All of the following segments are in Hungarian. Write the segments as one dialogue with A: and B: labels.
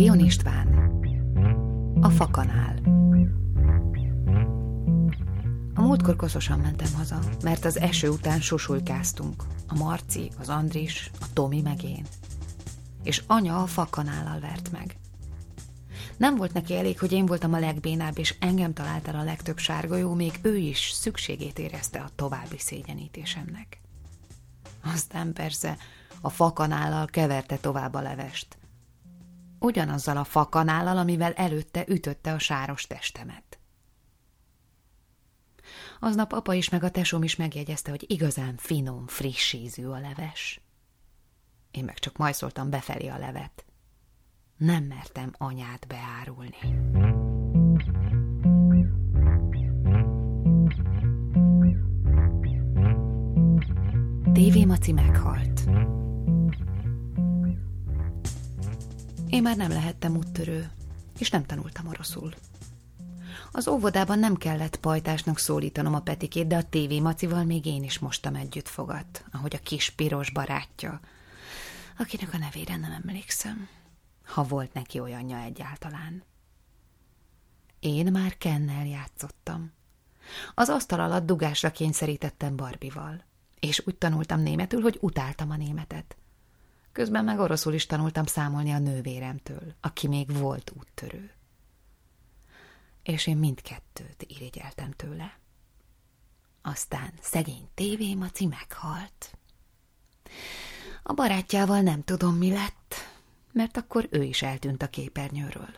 A: Pion István A fakanál A múltkor koszosan mentem haza, mert az eső után susulykáztunk. A Marci, az Andris, a Tomi meg én. És anya a fakanállal vert meg. Nem volt neki elég, hogy én voltam a legbénább, és engem talált el a legtöbb sárgolyó, még ő is szükségét érezte a további szégyenítésemnek. Aztán persze a fakanállal keverte tovább a levest. Ugyanazzal a fakanállal, amivel előtte ütötte a sáros testemet. Aznap apa is meg a tesóm is megjegyezte, hogy igazán finom, friss ízű a leves. Én meg csak majszoltam befelé a levet. Nem mertem anyát beárulni. TV Maci meghalt. Én már nem lehettem úttörő, és nem tanultam oroszul. Az óvodában nem kellett pajtásnak szólítanom a Petikét, de a TV Macival még én is mostam együtt fogat, ahogy a kis piros barátja, akinek a nevére nem emlékszem, ha volt neki olyanja egyáltalán. Én már Kennel játszottam. Az asztal alatt dugásra kényszerítettem Barbival, és úgy tanultam németül, hogy utáltam a németet. Közben meg oroszul is tanultam számolni a nővéremtől, aki még volt úttörő. És én mindkettőt irigyeltem tőle. Aztán szegény tévémaci meghalt. A barátjával nem tudom, mi lett, mert akkor ő is eltűnt a képernyőről.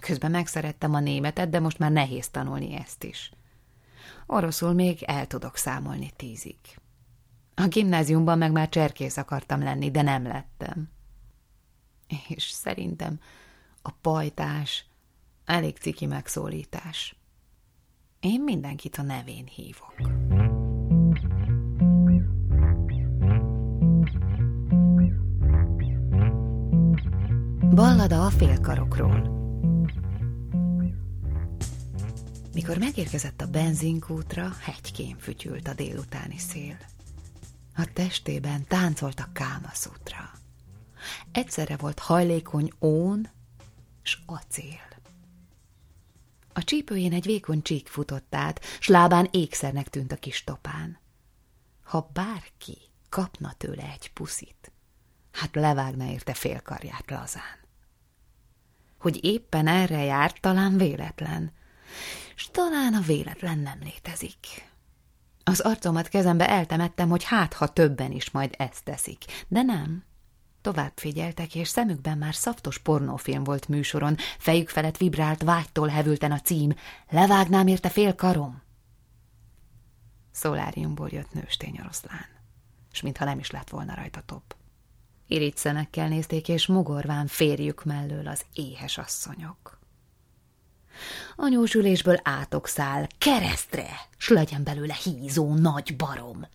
A: Közben megszerettem a németet, de most már nehéz tanulni ezt is. Oroszul még el tudok számolni tízig. A gimnáziumban meg már cserkész akartam lenni, de nem lettem. És szerintem a pajtás elég ciki megszólítás. Én mindenkit a nevén hívok. Ballada a félkarokról Mikor megérkezett a benzinkútra, hegykén fütyült a délutáni szél. A testében táncolt a kámaszútra. Egyszerre volt hajlékony ón s acél. A csípőjén egy vékony csík futott át, s lábán ékszernek tűnt a kis topán. Ha bárki kapna tőle egy puszit, hát levágna érte félkarját lazán. Hogy éppen erre járt, talán véletlen, s talán a véletlen nem létezik. Az arcomat kezembe eltemettem, hogy hát, ha többen is majd ezt teszik. De nem. Tovább figyeltek, és szemükben már szaftos pornófilm volt műsoron, fejük felett vibrált vágytól hevülten a cím, levágnám érte fél karom. Szoláriumból jött nőstény oroszlán, s mintha nem is lett volna rajta top. Irigy szemekkel nézték, és mogorván férjük mellől az éhes asszonyok. Anyós ülésből átokszál, keresztre, s legyen belőle hízó nagy barom.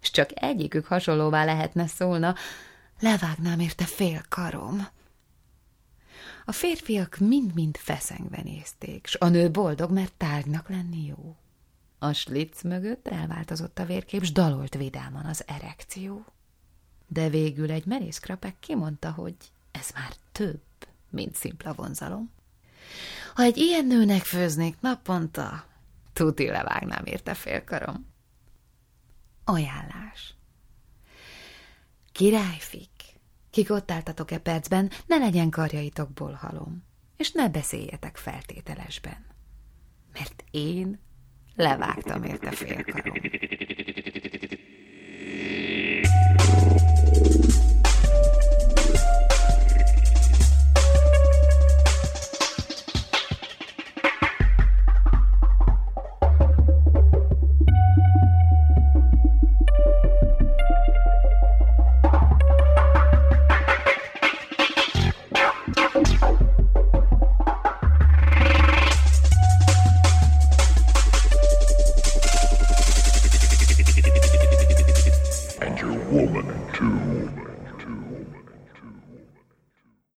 A: S csak egyikük hasonlóvá lehetne szólna, levágnám érte fél karom. A férfiak mind-mind feszengve nézték, s a nő boldog, mert tárgynak lenni jó. A slitz mögött elváltozott a vérkép, s dalolt vidáman az erekció. De végül egy merész krapek kimondta, hogy ez már több, mint szimpla vonzalom. Ha egy ilyen nőnek főznék naponta, tuti levágnám érte félkarom. Ajánlás. Királyfik, kik ott álltatok-e percben, ne legyen karjaitokból halom, és ne beszéljetek feltételesben, mert én levágtam érte félkarom.